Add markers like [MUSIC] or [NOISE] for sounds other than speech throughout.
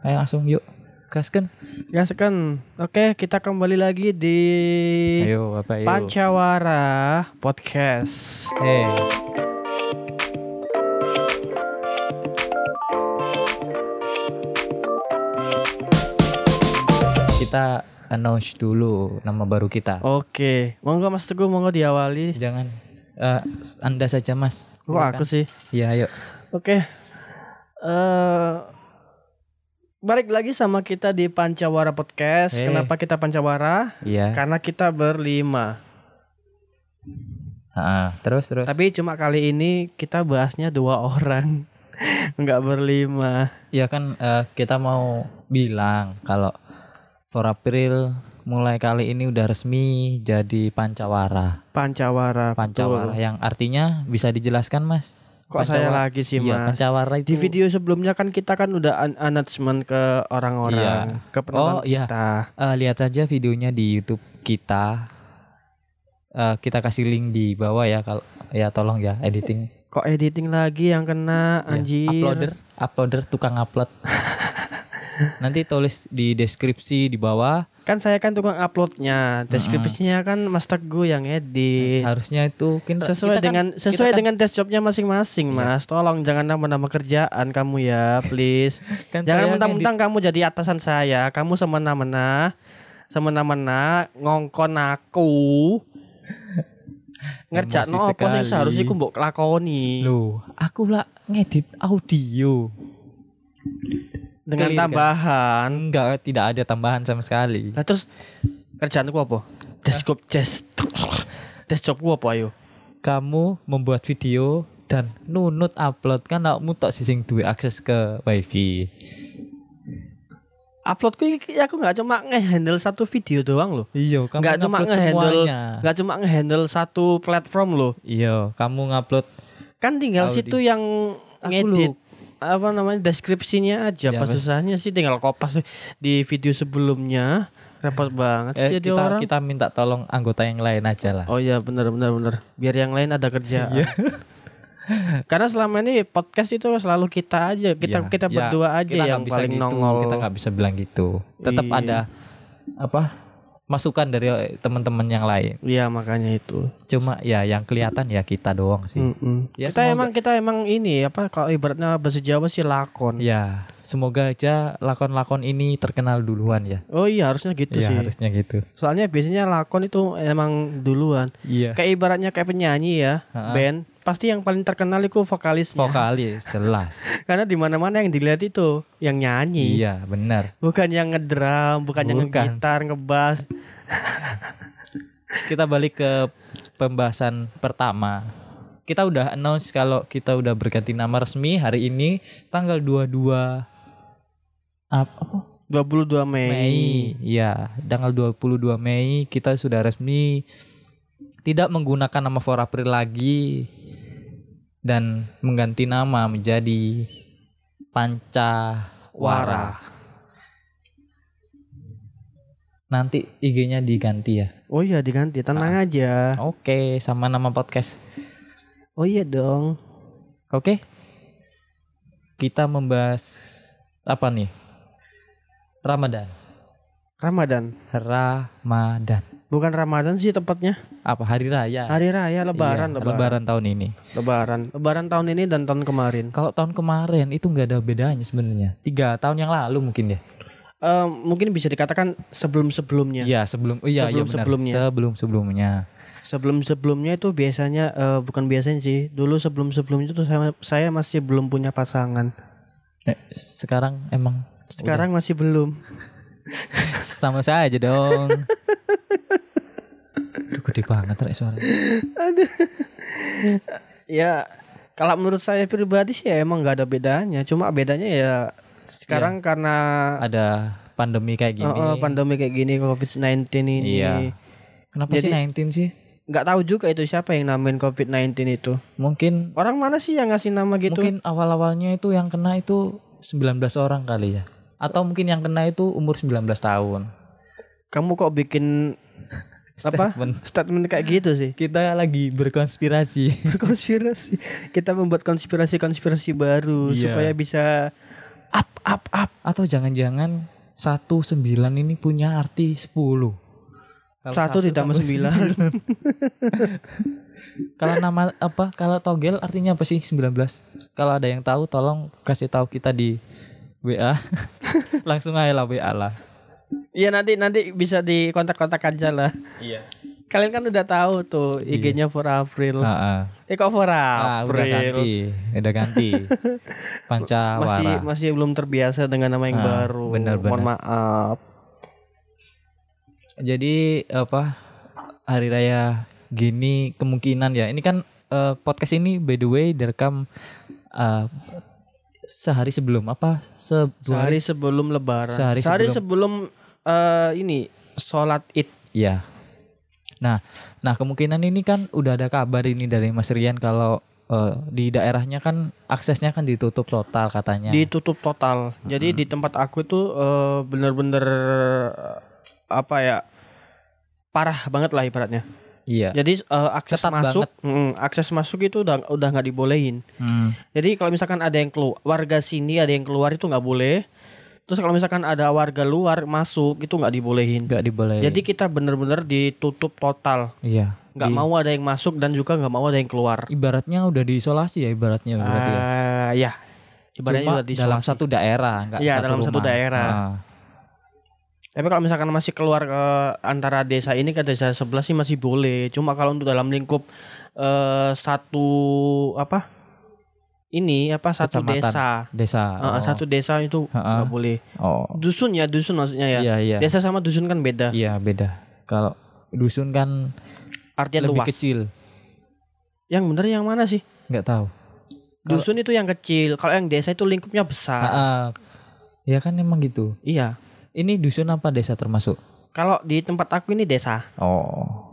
Ayo langsung yuk. Gaskan. Sekan. Oke, kita kembali lagi di Ayo apa yuk. Pancawara Podcast. Eh. Kita announce dulu nama baru kita. Oke, monggo Mas Teguh monggo diawali. Jangan eh, Anda saja Mas. Kok aku sih? Ya ayo. Oke. Eh balik lagi sama kita di Pancawara Podcast. Eh. Kenapa kita Pancawara? Iya. Karena kita berlima. Ah, terus terus. Tapi cuma kali ini kita bahasnya dua orang. [LAUGHS] Enggak berlima. Ya kan eh, kita mau bilang kalau for April mulai kali ini udah resmi jadi Pancawara. Pancawara. Pancawara betul. yang artinya bisa dijelaskan Mas? Kok saya lagi sih, Iya, Mas? Pancawara itu Di video sebelumnya kan kita kan udah an- announcement ke orang-orang, ke Oh, penonton iya. kita. Eh, lihat saja videonya di YouTube kita. Eh, kita kasih link di bawah ya kalau ya tolong ya editing. Kok editing lagi yang kena Ya, anjir? Uploader, uploader tukang upload. [LAUGHS] Nanti tulis di deskripsi di bawah. Kan saya kan tukang uploadnya, deskripsinya kan Mas Teguh yang edit. Harusnya itu kita, kita Sesuai kan- dengan kita sesuai kan- dengan desk jobnya masing-masing, Mas. Tolong jangan nambah-nambah kerjaan kamu ya, please. [LAUGHS] kan jangan mentang-mentang kamu jadi atasan saya, kamu semena-mena semena-mena ngongkon aku. [LAUGHS] Ngerjakno Emosi apa sekali. seharusnya aku mbok lakoni Loh, aku lah ngedit audio. Dengan clear kan? tambahan. Enggak, tidak ada tambahan sama sekali. Nah terus kerjaanku apa? Desk job desk jobku apa ayo? Kamu membuat video dan nunut upload kan awakmu tok sih sing duwe akses ke wifi. Uploadku aku nggak cuma ngehandle satu video doang loh. Iya, kamu Nggak cuma ngehandle nggak cuma ngehandle satu platform loh. Iya, kamu ngupload Kan tinggal Audio. situ yang Aku ngedit. Apa namanya deskripsinya aja. Ya, Apa susahnya sih tinggal kopas di video sebelumnya. Repot banget eh, sih jadi kita orang. kita minta tolong anggota yang lain aja lah. Oh iya benar benar benar. Biar yang lain ada kerjaan. [LAUGHS] Iya. Karena selama ini podcast itu selalu kita aja, kita Iya, kita ya, berdua aja kita yang paling gitu, nongol. Kita nggak bisa bilang gitu. Tetap Iya. ada apa? Masukan dari teman-teman yang lain. Iya makanya itu. Cuma ya yang kelihatan ya kita doang sih. Mm-mm. Ya, kita semoga- emang kita emang ini apa kalau ibaratnya bahasa Jawa sih lakon. Ya, semoga aja lakon-lakon ini terkenal duluan ya. Oh iya harusnya gitu ya sih. harusnya gitu. Soalnya biasanya lakon itu emang duluan. Iya. Kayak ibaratnya kayak penyanyi ya, Ha-ha. band pasti yang paling terkenal itu vokalisnya. Vokalis jelas. [LAUGHS] Karena di mana-mana yang dilihat itu yang nyanyi. iya, benar. Bukan yang ngedrum, bukan, yang Bukan. ngegitar, ngebass. Kita balik ke pembahasan pertama. Kita udah announce kalau kita udah berganti nama resmi hari ini tanggal 22 apa? apa? 22 Mei. Mei. Iya, tanggal 22 Mei kita sudah resmi tidak menggunakan nama For April lagi dan mengganti nama menjadi Pancawara. Nanti IG-nya diganti ya. Oh iya diganti, tenang aja. Oke, sama nama podcast. Oh iya dong. Oke. Kita membahas apa nih? Ramadan. Ramadan. Ramadan. Bukan Ramadan sih tepatnya. Apa hari raya? Hari raya lebaran, Iya, lebaran. lebaran tahun ini. Lebaran. Lebaran tahun ini dan tahun kemarin. Kalau tahun kemarin itu nggak ada bedanya sebenarnya. Tiga tahun yang lalu mungkin ya. Eh, mungkin bisa dikatakan sebelum-sebelumnya. Iya sebelum. Iya iya. Sebelum-sebelumnya. Sebelum sebelumnya. Sebelum-sebelumnya itu biasanya eh, bukan biasanya sih. Dulu sebelum-sebelumnya itu saya, saya masih belum punya pasangan. Eh, sekarang emang Sekarang masih belum. [LAUGHS] sama saja dong. [LAUGHS] Aduh gede banget rek suara. Ya kalau menurut saya pribadi sih ya emang nggak ada bedanya. Cuma bedanya ya sekarang karena Ada pandemi kayak gini. Oh, oh, pandemi kayak gini COVID-19 ini. Iya. Kenapa sih 19 sih? nggak tahu juga itu siapa yang namain COVID-19 itu. Mungkin Orang mana sih yang ngasih nama gitu? mungkin awal-awalnya itu yang kena itu 19 orang kali ya. Atau mungkin yang kena itu umur 19 tahun. Kamu kok bikin [LAUGHS] apa Statement. statement kayak gitu sih? Kita lagi berkonspirasi. Berkonspirasi. Kita membuat konspirasi-konspirasi baru Iya. supaya bisa Up up up. Atau jangan-jangan satu sembilan ini punya arti sepuluh. Kalau Satu ditambah tambah sembilan. [LAUGHS] Kalau nama apa? Kalau togel artinya apa sih 19? Kalau ada yang tahu tolong kasih tahu kita di WA. [LAUGHS] Langsung aja lah WA lah. Iya nanti nanti bisa di kontak-kontak aja lah. Iya. Kalian kan udah tahu tuh IG-nya for April. Ah, Eh kok for ah, udah April? ganti, udah ganti. [LAUGHS] Pancawara. masih masih belum terbiasa dengan nama yang Ah, baru. benar, Mohon benar. maaf. Jadi apa hari raya gini kemungkinan ya. Ini kan eh, podcast ini by the way direkam eh, sehari sebelum apa? Se Sehari sebelum Lebaran. Sehari sebelum, eh, ini sholat id. Iya. Nah, nah kemungkinan ini kan udah ada kabar ini dari Mas Rian kalau eh, di daerahnya kan aksesnya kan ditutup total katanya. ditutup total. Jadi di tempat aku itu eh, bener-bener eh, apa ya parah banget lah ibaratnya. iya. Jadi eh, akses Ketat masuk, mm, akses masuk itu udah udah nggak dibolehin. Hmm. Jadi kalau misalkan ada yang keluar warga sini ada yang keluar itu nggak boleh. Terus kalau misalkan ada warga luar masuk itu nggak dibolehin. Nggak dibolehin. Jadi kita bener-bener ditutup total. iya. Nggak Di- mau ada yang masuk dan juga nggak mau ada yang keluar. Ibaratnya udah diisolasi ya ibaratnya berarti ya. Ah, ya. Ibaratnya Cuma udah dalam diisolasi. satu daerah, nggak Iya, satu dalam satu rumah. daerah. Ah. Tapi kalau misalkan masih keluar ke antara desa ini ke desa sebelah sih masih boleh. Cuma kalau untuk dalam lingkup eh satu apa? Ini apa satu Kecamatan. desa. Desa. Oh. satu desa itu nggak boleh. Oh. Dusun ya, dusun maksudnya ya. Iya, iya. Desa sama dusun kan beda. Iya, beda. Kalau dusun kan Artinya lebih luas. kecil. Yang bener yang mana sih? nggak tahu. Dusun itu yang kecil. Kalau yang desa itu lingkupnya besar. Ah, ah. Ya kan emang gitu. Iya. Ini dusun apa desa termasuk? Kalau di tempat aku ini desa. Oh.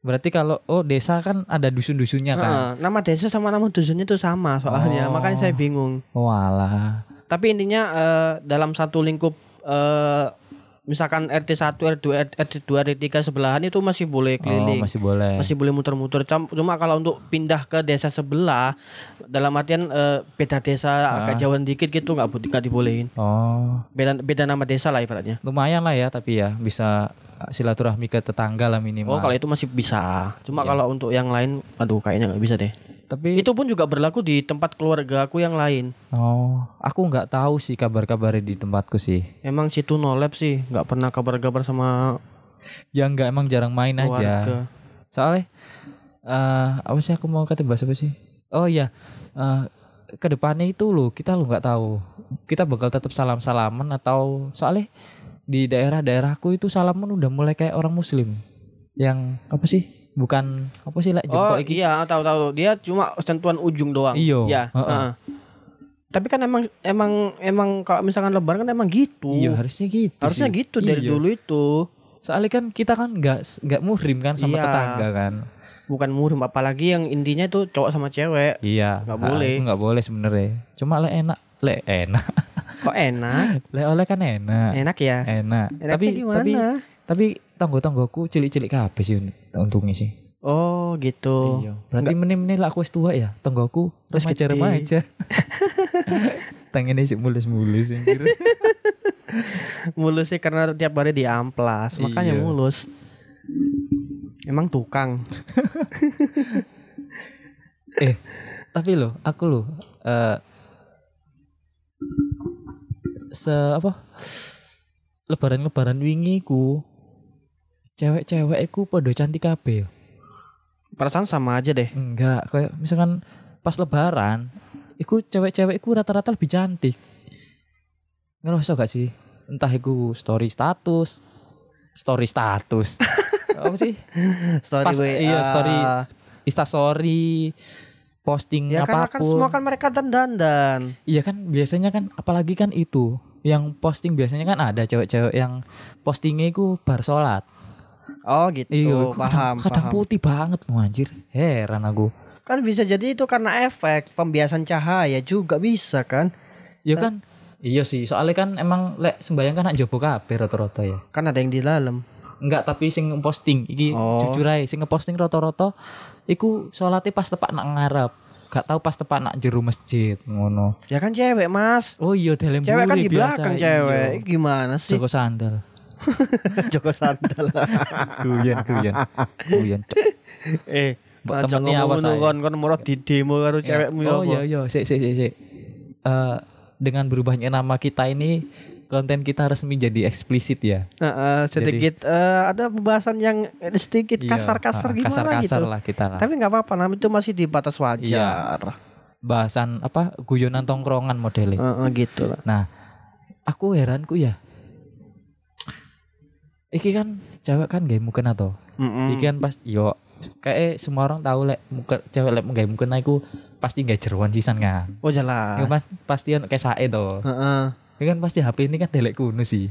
Berarti kalau oh desa kan ada dusun-dusunnya kan. Heeh, nama desa sama nama dusunnya itu sama soalnya. Oh. Makanya saya bingung. Walah. Tapi intinya eh, dalam satu lingkup eh, misalkan RT 1, RT 2, RT 2, RT 3 sebelahan itu masih boleh Oh, keliling. masih boleh. masih boleh muter-muter. Cuma kalau untuk pindah ke desa sebelah dalam artian eh, beda desa agak jauhan dikit gitu nggak nggak dibolehin. Oh, Beda beda nama desa lah ibaratnya. lumayan lah ya tapi ya bisa silaturahmi ke tetangga lah minimal. Oh, kalau itu masih bisa. Cuma Iya. kalau untuk yang lain aduh kayaknya nggak bisa deh. tapi Itu pun juga berlaku di tempat keluarga aku yang lain. oh, aku nggak tahu sih kabar-kabar di tempatku sih. Emang situ nolep sih, nggak pernah kabar-kabar sama Ya nggak emang jarang main aja. keluarga. Soalnya eh apa sih aku mau kata bahasa apa sih? Oh iya. eh ke depannya itu loh kita lo nggak tahu. Kita bakal tetap salam-salaman atau soalnya di daerah-daerahku itu salaman udah mulai kayak orang muslim. Yang apa sih? Bukan apa sih lah Oh iki. iya tahu tahu dia cuma sentuhan ujung doang. Iyo, Iya. heeh. heeh. Tapi kan emang emang emang kalau misalkan lebaran kan emang gitu. Iya, harusnya gitu. Harusnya sih. gitu dari Iya. dulu itu. Soalnya kan kita kan nggak nggak muhrim kan sama Iya. tetangga kan. Bukan murim apalagi yang intinya itu cowok sama cewek. Iya. Nggak boleh. nggak boleh sebenarnya. Cuma le enak, le enak. [LAUGHS] Kok enak? le oleh kan enak. enak ya. Enak. Enaknya tapi di mana? tapi tapi tonggo-tonggoku cilik-cilik kabeh sih untungnya sih. Oh gitu. Iya. Berarti meneh-meneh lah aku wis tua ya. Tonggoku remaja remaja. [LAUGHS] Tangannya sih mulus-mulus anjir. [LAUGHS] Mulusnya karena tiap hari di amplas, makanya Iya. mulus. Emang tukang. [LAUGHS] eh, tapi loh, aku loh eh se apa? Lebaran-lebaran wingi ku cewek-cewek ku pada cantik kabeh. ya. Perasaan sama aja deh. Enggak, kayak misalkan pas lebaran, iku cewek-cewek iku rata-rata lebih cantik. Ngerasa gak sih? Entah iku story status, story status. [LAUGHS] Apa sih? Story Pas- iya, story Insta story, posting Ya karena kan apa pun. semua kan mereka dandan. Iya kan biasanya kan apalagi kan itu yang posting biasanya kan ada cewek-cewek yang postingnya iku bar sholat. Oh gitu. Iya, paham, kadang, kadang paham. putih banget anjir. Heran aku. Kan bisa jadi itu karena efek pembiasan cahaya juga bisa kan? Ya kan Iya sih, soalnya kan emang lek sembayang kan nak jopo kabeh rata-rata ya. Kan ada yang di dalam. Enggak, tapi sing posting iki Oh. jujur ae sing ngeposting rata-rata iku salate pas tepak nak ngarep. gak tahu pas tepat nak jero masjid ngono. Ya kan cewek, Mas. Oh iya dalam Cewek kan di biasa, belakang iya. cewek. Gimana sih? Joko sandal. [LAUGHS] Joko sandal. Guyon. Guyon. Cok. eh, aja temeni ngomong awas ae. kon kon moro di demo karo cewekmu ya Oh iya iya, sik sik sik sik. Eh, dengan berubahnya nama kita ini konten kita resmi jadi eksplisit ya. Heeh, sedikit eh, ada pembahasan yang sedikit Iya, kasar-kasar ah, gimana kasar-kasar gitu. lah kita lah. Tapi nggak apa-apa, nama itu masih di batas wajar. Iya. Bahasan apa guyonan tongkrongan modelnya. Heeh, gitu lah. Nah, aku heranku ya. Iki kan cewek kan gak mungkin atau Mm-mm. Iki kan pas yo kayak semua orang tahu lek muka cewek lek gak mungkin aku pasti gak jeruan sisan kan. Oh jelas. pas pasti kayak sae to. Heeh. Iki kan pasti HP ini kan delek kuno sih.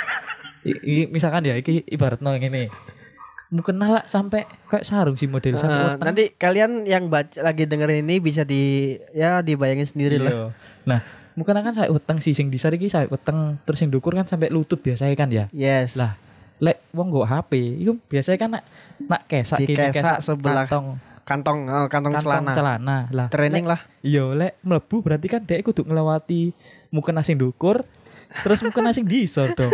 [LAUGHS] I- i- misalkan ya iki ibarat no ngene. Mungkin lah sampai kayak sarung sih model weteng. nanti kalian yang baca lagi dengerin ini bisa di ya dibayangin sendiri lah. Iya. Nah, mungkin kan saya weteng sih sing disar iki saya weteng terus sing dukur kan sampai lutut biasanya kan ya. Yes. Lah, lek wong nggo HP, itu biasanya kan nak nak kesak Di gini, kesak sebelah kantong kantong eh, kantong, kantong celana. celana. Lah, Training lek- lah. Iya, lek mlebu berarti kan dia kudu ngelewati mungkin asing dukur terus mungkin asing disor dong.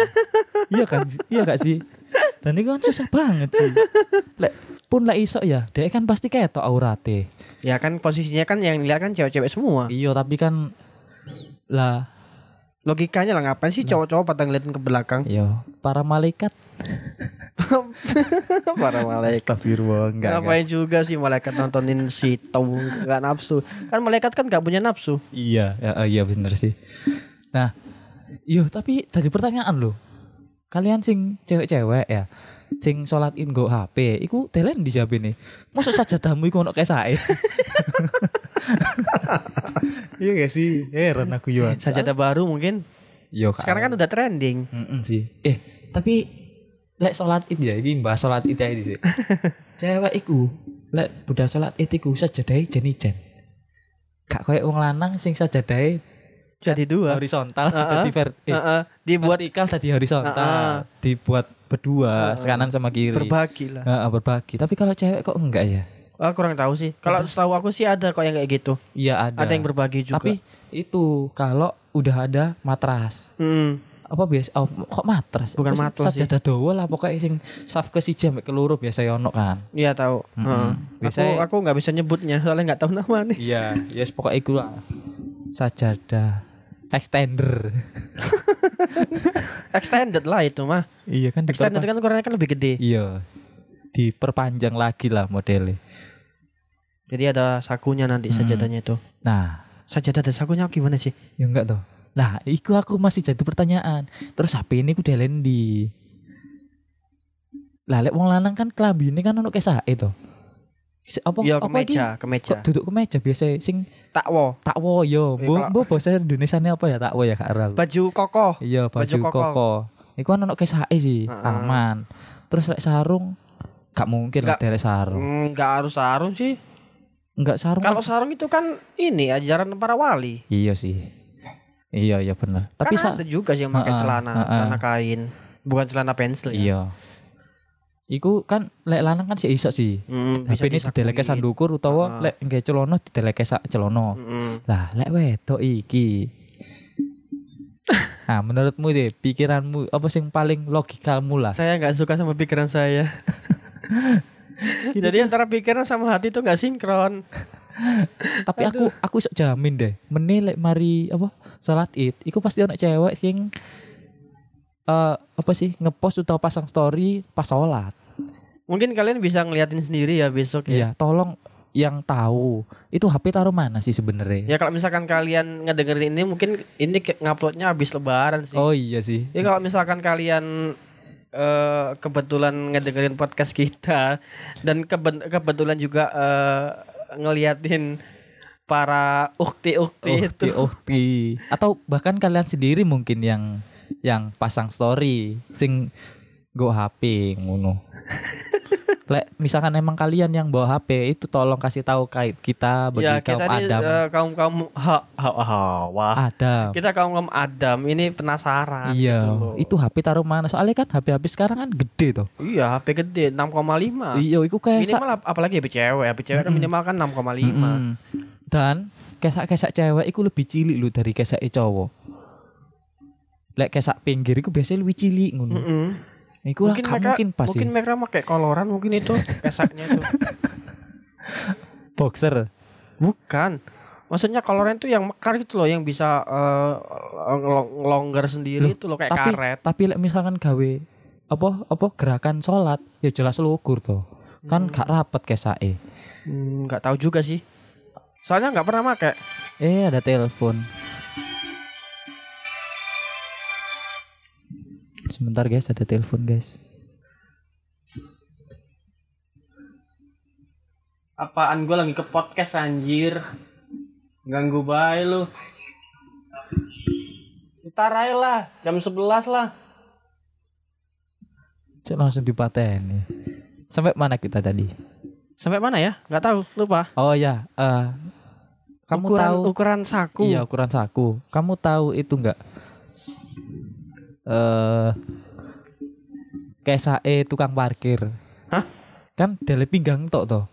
iya kan? Iya gak sih? Dan itu kan susah banget sih. Lek pun lek iso ya, dia kan pasti ketok aurate. Ya kan posisinya kan yang dilihat kan cewek-cewek semua. Iya, tapi kan lah Logikanya lah ngapain sih cowok-cowok pada ngeliatin ke belakang? Iya, para malaikat. [LAUGHS] Para malaikat. Astagfirullah, enggak. Ngapain juga sih malaikat nontonin si tahu nggak nafsu? Kan malaikat kan nggak punya nafsu. Iya, ya, eh, iya bener sih. Nah, iya tapi tadi pertanyaan loh. Kalian sing cewek-cewek ya, sing sholat in go HP, iku telen dijawab nih. Masuk sajadamu iku ono kesae. [LAUGHS] iya gak sih? Heran aku yo. Sajadah baru mungkin. Yo, Sekarang kan udah trending. Mm-mm sih. Eh, tapi lek sholat id ya, ini bahas sholat id aja sih. [LAUGHS] Cewek iku, lek budak sholat id iku sajadahe jenijen. Gak kayak wong lanang sing sajadahe Jadi dua. horizontal tadi ver eh, Heeh, dibuat vertikal tadi horizontal dibuat berdua kanan sama kiri berbagi lah. Heeh, berbagi tapi kalau cewek kok enggak ya Ah, kurang tahu sih. Kalau setahu aku sih ada kok yang kayak gitu. iya ada Ada yang berbagi juga. tapi itu kalau udah ada matras Hmm. Apa biasa oh, kok matras Bukan matras sajadah dawa lah pokoknya sing saf ke si jam keluru biasa yono kan Iya tahu. Mm-mm. Heeh. Biasanya- Aku aku nggak bisa nyebutnya soalnya nggak tahu namanya. iya yes pokoknya itu lah sajadah extender [LAUGHS] Extended lah itu mah. iya kan Extended kan ukurannya kan lebih gede. iya diperpanjang lagi lah modelnya Jadi ada sakunya nanti sajadahnya itu. nah Sajadah dan sakunya gimana sih? Ya enggak toh. Lah, iku aku masih jadi pertanyaan. Terus HP ini ku delen di Lah lek wong lanang kan klambi ini kan ono kesae to. Si- Apa Iya apa kemeja, iki? kemeja. Kok duduk kemeja biasa sing Takwo. takwo yo. Eh, Mbok kalau- mbok bahasa Indonesia apa ya takwo ya Kak Ral? Baju kokoh. Iya, baju, baju koko. koko. Iku kan ono kesae sih, Heeh. aman. Terus lek sarung gak mungkin lah Nggak. dari sarung. Hmm, Nggak harus sarung sih. Enggak sarung. Kalau sarung itu kan ini ajaran para wali. Iya sih. Iya, iya benar. Tapi kan ada juga sih yang pakai celana, heeh. celana kain, bukan celana pensil ya. Iya. Iku kan lek lanang kan sih iso sih. Hmm, HP ini dideleke sandukur utawa lek nggae celono dideleke sak celono. Lah lek wedok iki. [LAUGHS] nah, menurutmu sih pikiranmu apa sing paling logikalmu lah? Saya nggak suka sama pikiran saya. [LAUGHS] Jadi antara pikiran sama hati itu nggak sinkron. Tapi aku aku iso jamin deh, menilai mari apa salat Id, iku pasti ono cewek sing eh apa sih ngepost atau pasang story pas sholat. Mungkin kalian bisa ngeliatin sendiri ya besok ya. Iya, tolong yang tahu itu HP taruh mana sih sebenarnya? Ya kalau misalkan kalian ngedengerin ini mungkin ini nguploadnya habis lebaran sih. Oh iya sih. Ya kalau misalkan kalian eh, kebetulan ngedengerin podcast kita dan keben- kebetulan juga eh, ngeliatin para ukti-ukti itu. Ukti, ukti. Atau bahkan kalian sendiri mungkin yang yang pasang story sing go HP ngono. [LAUGHS] Lek misalkan emang kalian yang bawa HP itu tolong kasih tahu kait kita bagi Ya kaum kita ini Adam. eh, kaum kaum ha, ha, Hawa. Adam. Kita kaum kaum Adam ini penasaran. Iya, gitu loh. itu HP taruh mana? Soalnya kan HP-HP sekarang kan gede tuh. Iya HP gede 6,5. Iya, itu kayak Minimal ap- apalagi HP cewek, HP cewek kan Mm-mm. minimal kan 6,5. Mm-mm. Dan kesak-kesak cewek iku lebih cilik lu dari kesak cowok. Lek kesak pinggir iku biasanya lebih cilik ngono. Mm-mm. Iku lah gak mungkin pas mungkin mereka pakai koloran mungkin itu kesaknya itu. [LAUGHS] Boxer. Bukan. Maksudnya koloran itu yang mekar gitu loh yang bisa eh, ngelong- ngelonggar sendiri Loh, itu loh kayak tapi karet. tapi lek misalkan gawe apa apa gerakan sholat ya jelas lukur tuh. Kan Hmm. gak rapet kesake. Hmm, nggak tahu juga sih. Soalnya nggak pernah pakai. Eh ada telepon. Sebentar guys, ada telepon guys. Apaan gue lagi ke podcast anjir. Ganggu bae lu. Ntar aja lah, jam 11 lah. Cek langsung dipateni. Sampai mana kita tadi? Sampai mana ya? Nggak tahu, lupa. Oh ya, eh kamu ukuran, tahu ukuran saku. Iya, ukuran saku. Kamu tahu itu enggak? Eh KSAE tukang parkir. Hah? Kan dele pinggang tok toh.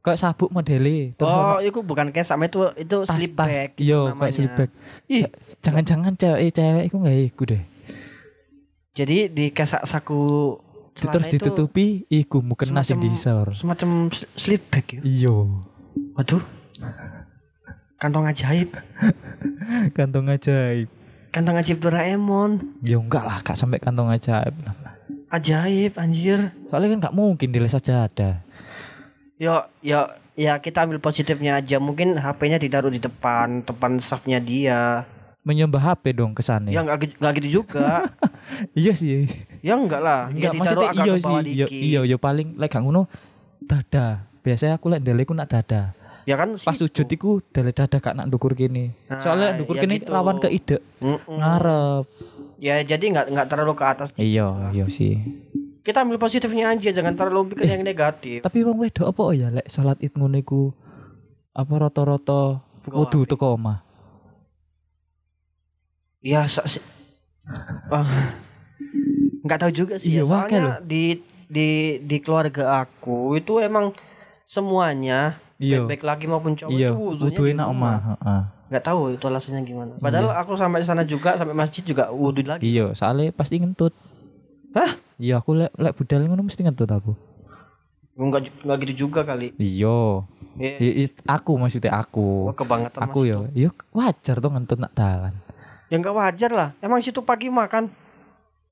Kayak sabuk modele. Terus Oh, itu bukan kayak sama itu itu tas slip tas. bag. gitu Iya, kayak slip bag. Ih, Jangan-jangan cewek cewek iku enggak iku deh. jadi di kesak saku celana Terus itu ditutupi iku mukena sing disor. semacam sl- slip bag ya. Iya. Waduh. Kantong ajaib. Kantong ajaib. Kantong ajaib Doraemon. Ya enggak lah, gak sampai kantong ajaib. Ajaib anjir. Soalnya kan nggak mungkin dile saja ada. Yo, yo, ya kita ambil positifnya aja. Mungkin HP-nya ditaruh di depan, depan safnya dia. Menyembah HP dong kesane. Ya nggak gitu- nggak gitu juga. [LAUGHS] Iya sih. ya enggak lah. Enggak ya ditaruh agak iya ke bawah sih. Dikit. iya, iya paling lek gak ngono dada. Biasanya aku lek ndele ku nak dada. Ya kan Pas situ. sujud iku dele dada gak nak ndukur kene. Nah, Soalnya ndukur ya kene gitu. rawan ke ide Mm-mm. ngarep. Ya jadi nggak nggak terlalu ke atas. Iya, iya sih. Kita ambil positifnya aja, jangan terlalu pikir yang negatif. Tapi wong wedok apa ya lek salat Id ngono iku apa rata-rata wudu teko omah. Ya sa- si- Ah, nggak tahu juga sih. Iya, ya. wakil Soalnya di di di keluarga aku itu emang semuanya Iya. baik laki maupun cowok Iya, itu wudunya di enak omah, heeh. Nggak tahu itu alasannya gimana. Padahal Iya. aku sampai sana juga sampai masjid juga wudu lagi. Iya, soalnya pasti ngentut. Hah? Iya, aku lek lek budal ngono mesti ngentut aku. Enggak enggak gitu juga kali. Iya. Ya, i- aku maksudnya aku. oh, kebangetan Aku masuk. yo, yo wajar tuh ngentut nak dalan. Ya enggak wajar lah. Emang situ pagi makan.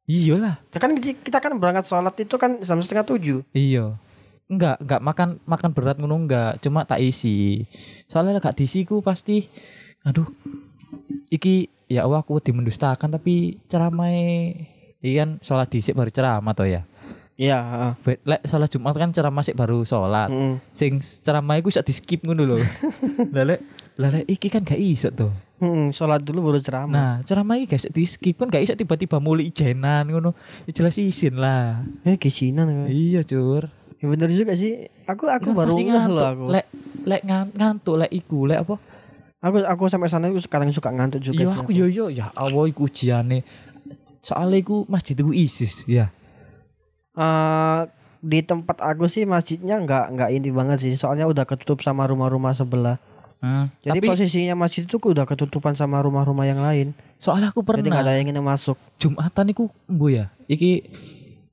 Iya lah. Ya kan kita kan berangkat sholat itu kan jam setengah tujuh. Iya. Enggak, enggak makan makan berat ngono enggak, cuma tak isi. Soalnya gak diisi ku pasti aduh. Iki ya Allah aku dimendustakan tapi ceramai Ikan sholat disik baru ceramah toh ya. Iya, heeh. Be- Lek sholat Jumat kan ceramah sik baru sholat. Mm. Sing ceramah iku sak di skip ngono lho. [LAUGHS] Lah lek lah lek iki kan gak iso tuh. Mm, sholat dulu baru ceramah. Nah, ceramah iki gak di skip kan gak iso tiba-tiba mulai ijenan ngono. Ya jelas isin lah. Eh kisinan kan. Iya, Cur. Ya bener juga sih. Aku aku Kan baru ngeh ngantuk. loh aku. Lek lek ngan- ngantuk lek iku lek apa? Aku aku sampai sana aku sekarang suka ngantuk juga Iya sih. aku yo yo ya Allah iku ujiane. Soalnya iku masjid iku ISIS ya. Eh, di tempat aku sih masjidnya nggak nggak ini banget sih. Soalnya udah ketutup sama rumah-rumah sebelah. Hmm, Jadi tapi posisinya masjid itu udah ketutupan sama rumah-rumah yang lain. soalnya aku Jadi nggak pernah ada yang ingin masuk. Jumatan iku embo ya. Iki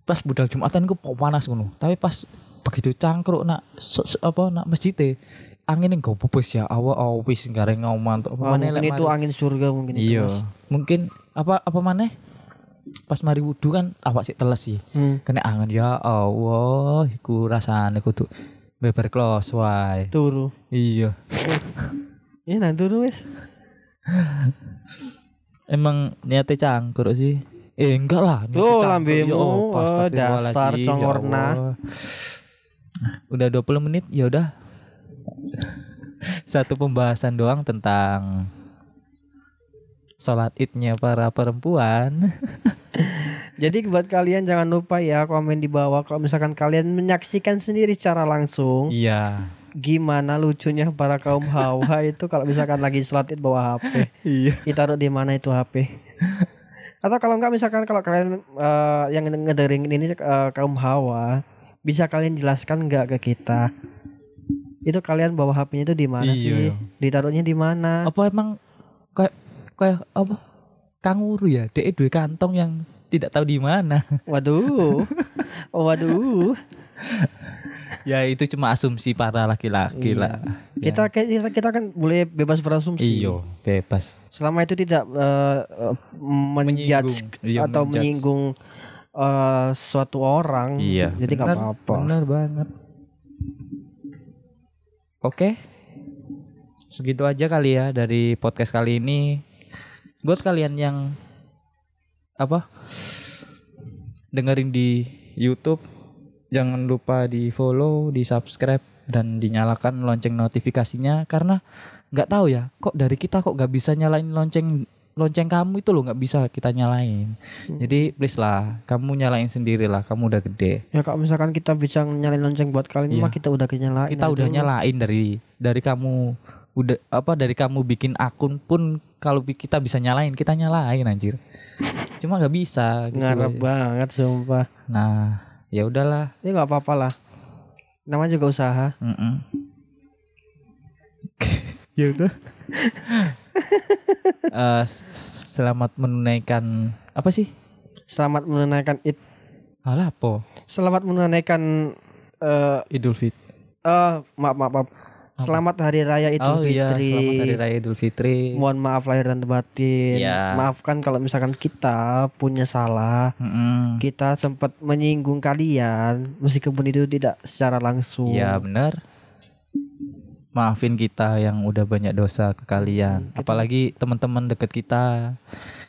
pas budal Jumatan po- panas ngono. Tapi pas begitu cangkruk nak se- se- apa nak masjid angin yang bebas ya awal awal wis gareng ngauman tuh Oh, mungkin itu angin surga mungkin itu. iya mungkin apa apa maneh pas mari wudu kan awak sih teles sih Hmm. kena angin ya Allah iku rasane kudu beber close wae Turu. iya Ini nah turu wes. [LAUGHS] emang niatnya cangkruk sih eh enggak lah niatnya Oh, lambemu. Ya Oh, dasar ya congorna. Udah 20 menit ya udah [LAUGHS] satu pembahasan doang tentang sholat idnya para perempuan [LAUGHS] Jadi buat kalian jangan lupa ya komen di bawah kalau misalkan kalian menyaksikan sendiri secara langsung iya gimana lucunya para kaum hawa itu kalau misalkan lagi sholat id bawa HP. [LAUGHS] iya Ditaruh di mana itu HP? Atau kalau enggak misalkan kalau kalian eh, yang ngederingin ini eh, kaum hawa bisa kalian jelaskan enggak ke kita? Itu kalian bawa HP-nya itu di mana Iya. sih? Ditaruhnya di mana? Apa emang kayak kayak apa? Kanguru ya, DE dua kantong yang tidak tahu di mana. Waduh. [LAUGHS] Oh, waduh. Ya itu cuma asumsi para laki-laki Iya. lah. Kita, kita kita kan boleh bebas berasumsi. Iyo, bebas. Selama itu tidak eh, menjudge Menyinggung. Iya, atau menjudge. menyinggung eh, suatu orang. Iya. Jadi nggak apa-apa. Benar banget. Oke. Segitu aja kali ya dari podcast kali ini. Buat kalian yang apa? dengerin di YouTube, jangan lupa di follow, di subscribe dan dinyalakan lonceng notifikasinya karena nggak tahu ya, kok dari kita kok nggak bisa nyalain lonceng lonceng kamu itu loh nggak bisa kita nyalain. Jadi please lah, kamu nyalain sendiri lah, kamu udah gede. Ya kalau misalkan kita bisa nyalain lonceng buat kalian Iya. mah kita udah kenyalain. kita udah nyalain dari dari kamu udah apa dari kamu bikin akun pun kalau kita bisa nyalain kita nyalain anjir [LAUGHS] cuma nggak bisa gitu. Ngarep banget sumpah. nah ya udahlah Ya nggak apa-apa lah. Namanya juga usaha. Mm-mm. [LAUGHS] ya udah [LAUGHS] Eh, selamat menunaikan apa sih Selamat menunaikan id. Alah apa Selamat menunaikan eh Idul Fitri eh, maaf maaf maaf. Selamat hari raya oh Idul iya Fitri. selamat hari raya Idul Fitri Mohon maaf lahir dan batin. Iya. Maafkan kalau misalkan kita punya salah. Mm-mm. Kita sempat menyinggung kalian meskipun itu tidak secara langsung. Iya benar. Maafin kita yang udah banyak dosa ke kalian. Apalagi teman-teman deket kita.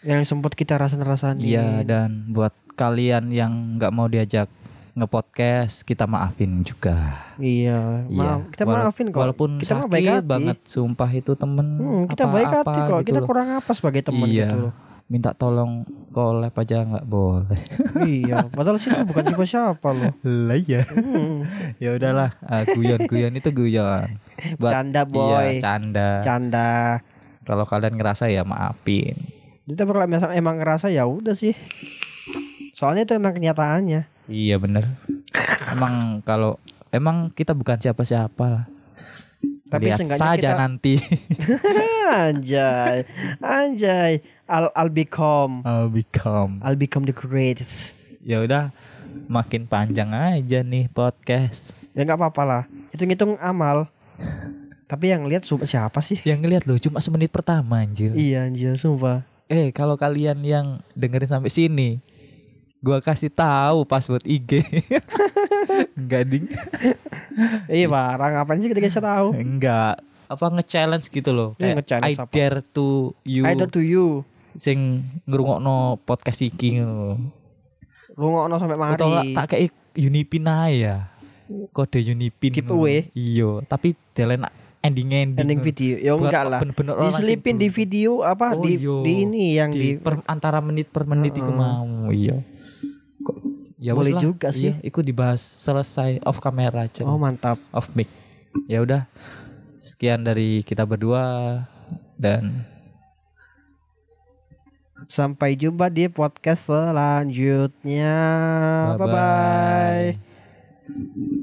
Yang sempat kita rasain-rasain. Iya dan buat kalian yang nggak mau diajak ngepodcast kita maafin juga. Iya, Iya. maaf. Kita Wala- maafin kok. Walaupun kita sakit baik hati. banget sumpah itu temen. Hmm, kita baik apa-apa hati kok. gitu kita loh. kurang apa sebagai teman Iya. gitu loh. Minta tolong collab aja nggak boleh. [LAUGHS] iya, padahal sih itu bukan siapa siapa loh. Lah ya. Hmm. [LAUGHS] ya udahlah, ah, guyon-guyon itu guyon. [LAUGHS] Buat Canda iya, boy. canda. Canda. Kalau kalian ngerasa ya maafin. Tapi kalau emang ngerasa ya udah sih. Soalnya itu emang kenyataannya. Iya bener Emang kalau emang kita bukan siapa-siapa lah. Tapi Lihat saja kita- nanti. [LAUGHS] Anjay. Anjay. I'll, I'll become I'll become. I'll become the greatest. Ya udah, makin panjang aja nih podcast. Ya nggak apa-apa lah. Hitung-hitung amal. Tapi yang lihat siapa sih? Yang ngeliat loh cuma semenit pertama anjir. Iya anjir, sumpah. Eh kalau kalian yang dengerin sampai sini, gua kasih tahu password IG. [LAUGHS] Enggak ding. Iya barang ngapain sih kita kasih tahu? Enggak. Apa nge-challenge gitu loh. Iya, Kayak nge-challenge I apa? dare to you Either to you. sing ngrungokno podcast iki ngono. Rungokno sampai mari. Atau tak- tak kayak Unipin aja ya. Kode Unipin. Giveaway. Iya, tapi delen ending-ending. ending video. Ya enggak lah. bener-bener orang Diselipin di video apa Oh, di iya. di ini yang di, di, per- antara menit per menit iku mau. Iya. Ya Boleh lah. juga sih. Iya, iku dibahas selesai off kamera aja. Oh mantap. off mic. Ya udah. Sekian dari kita berdua dan Sampai jumpa di podcast selanjutnya. Bye bye. bye-bye.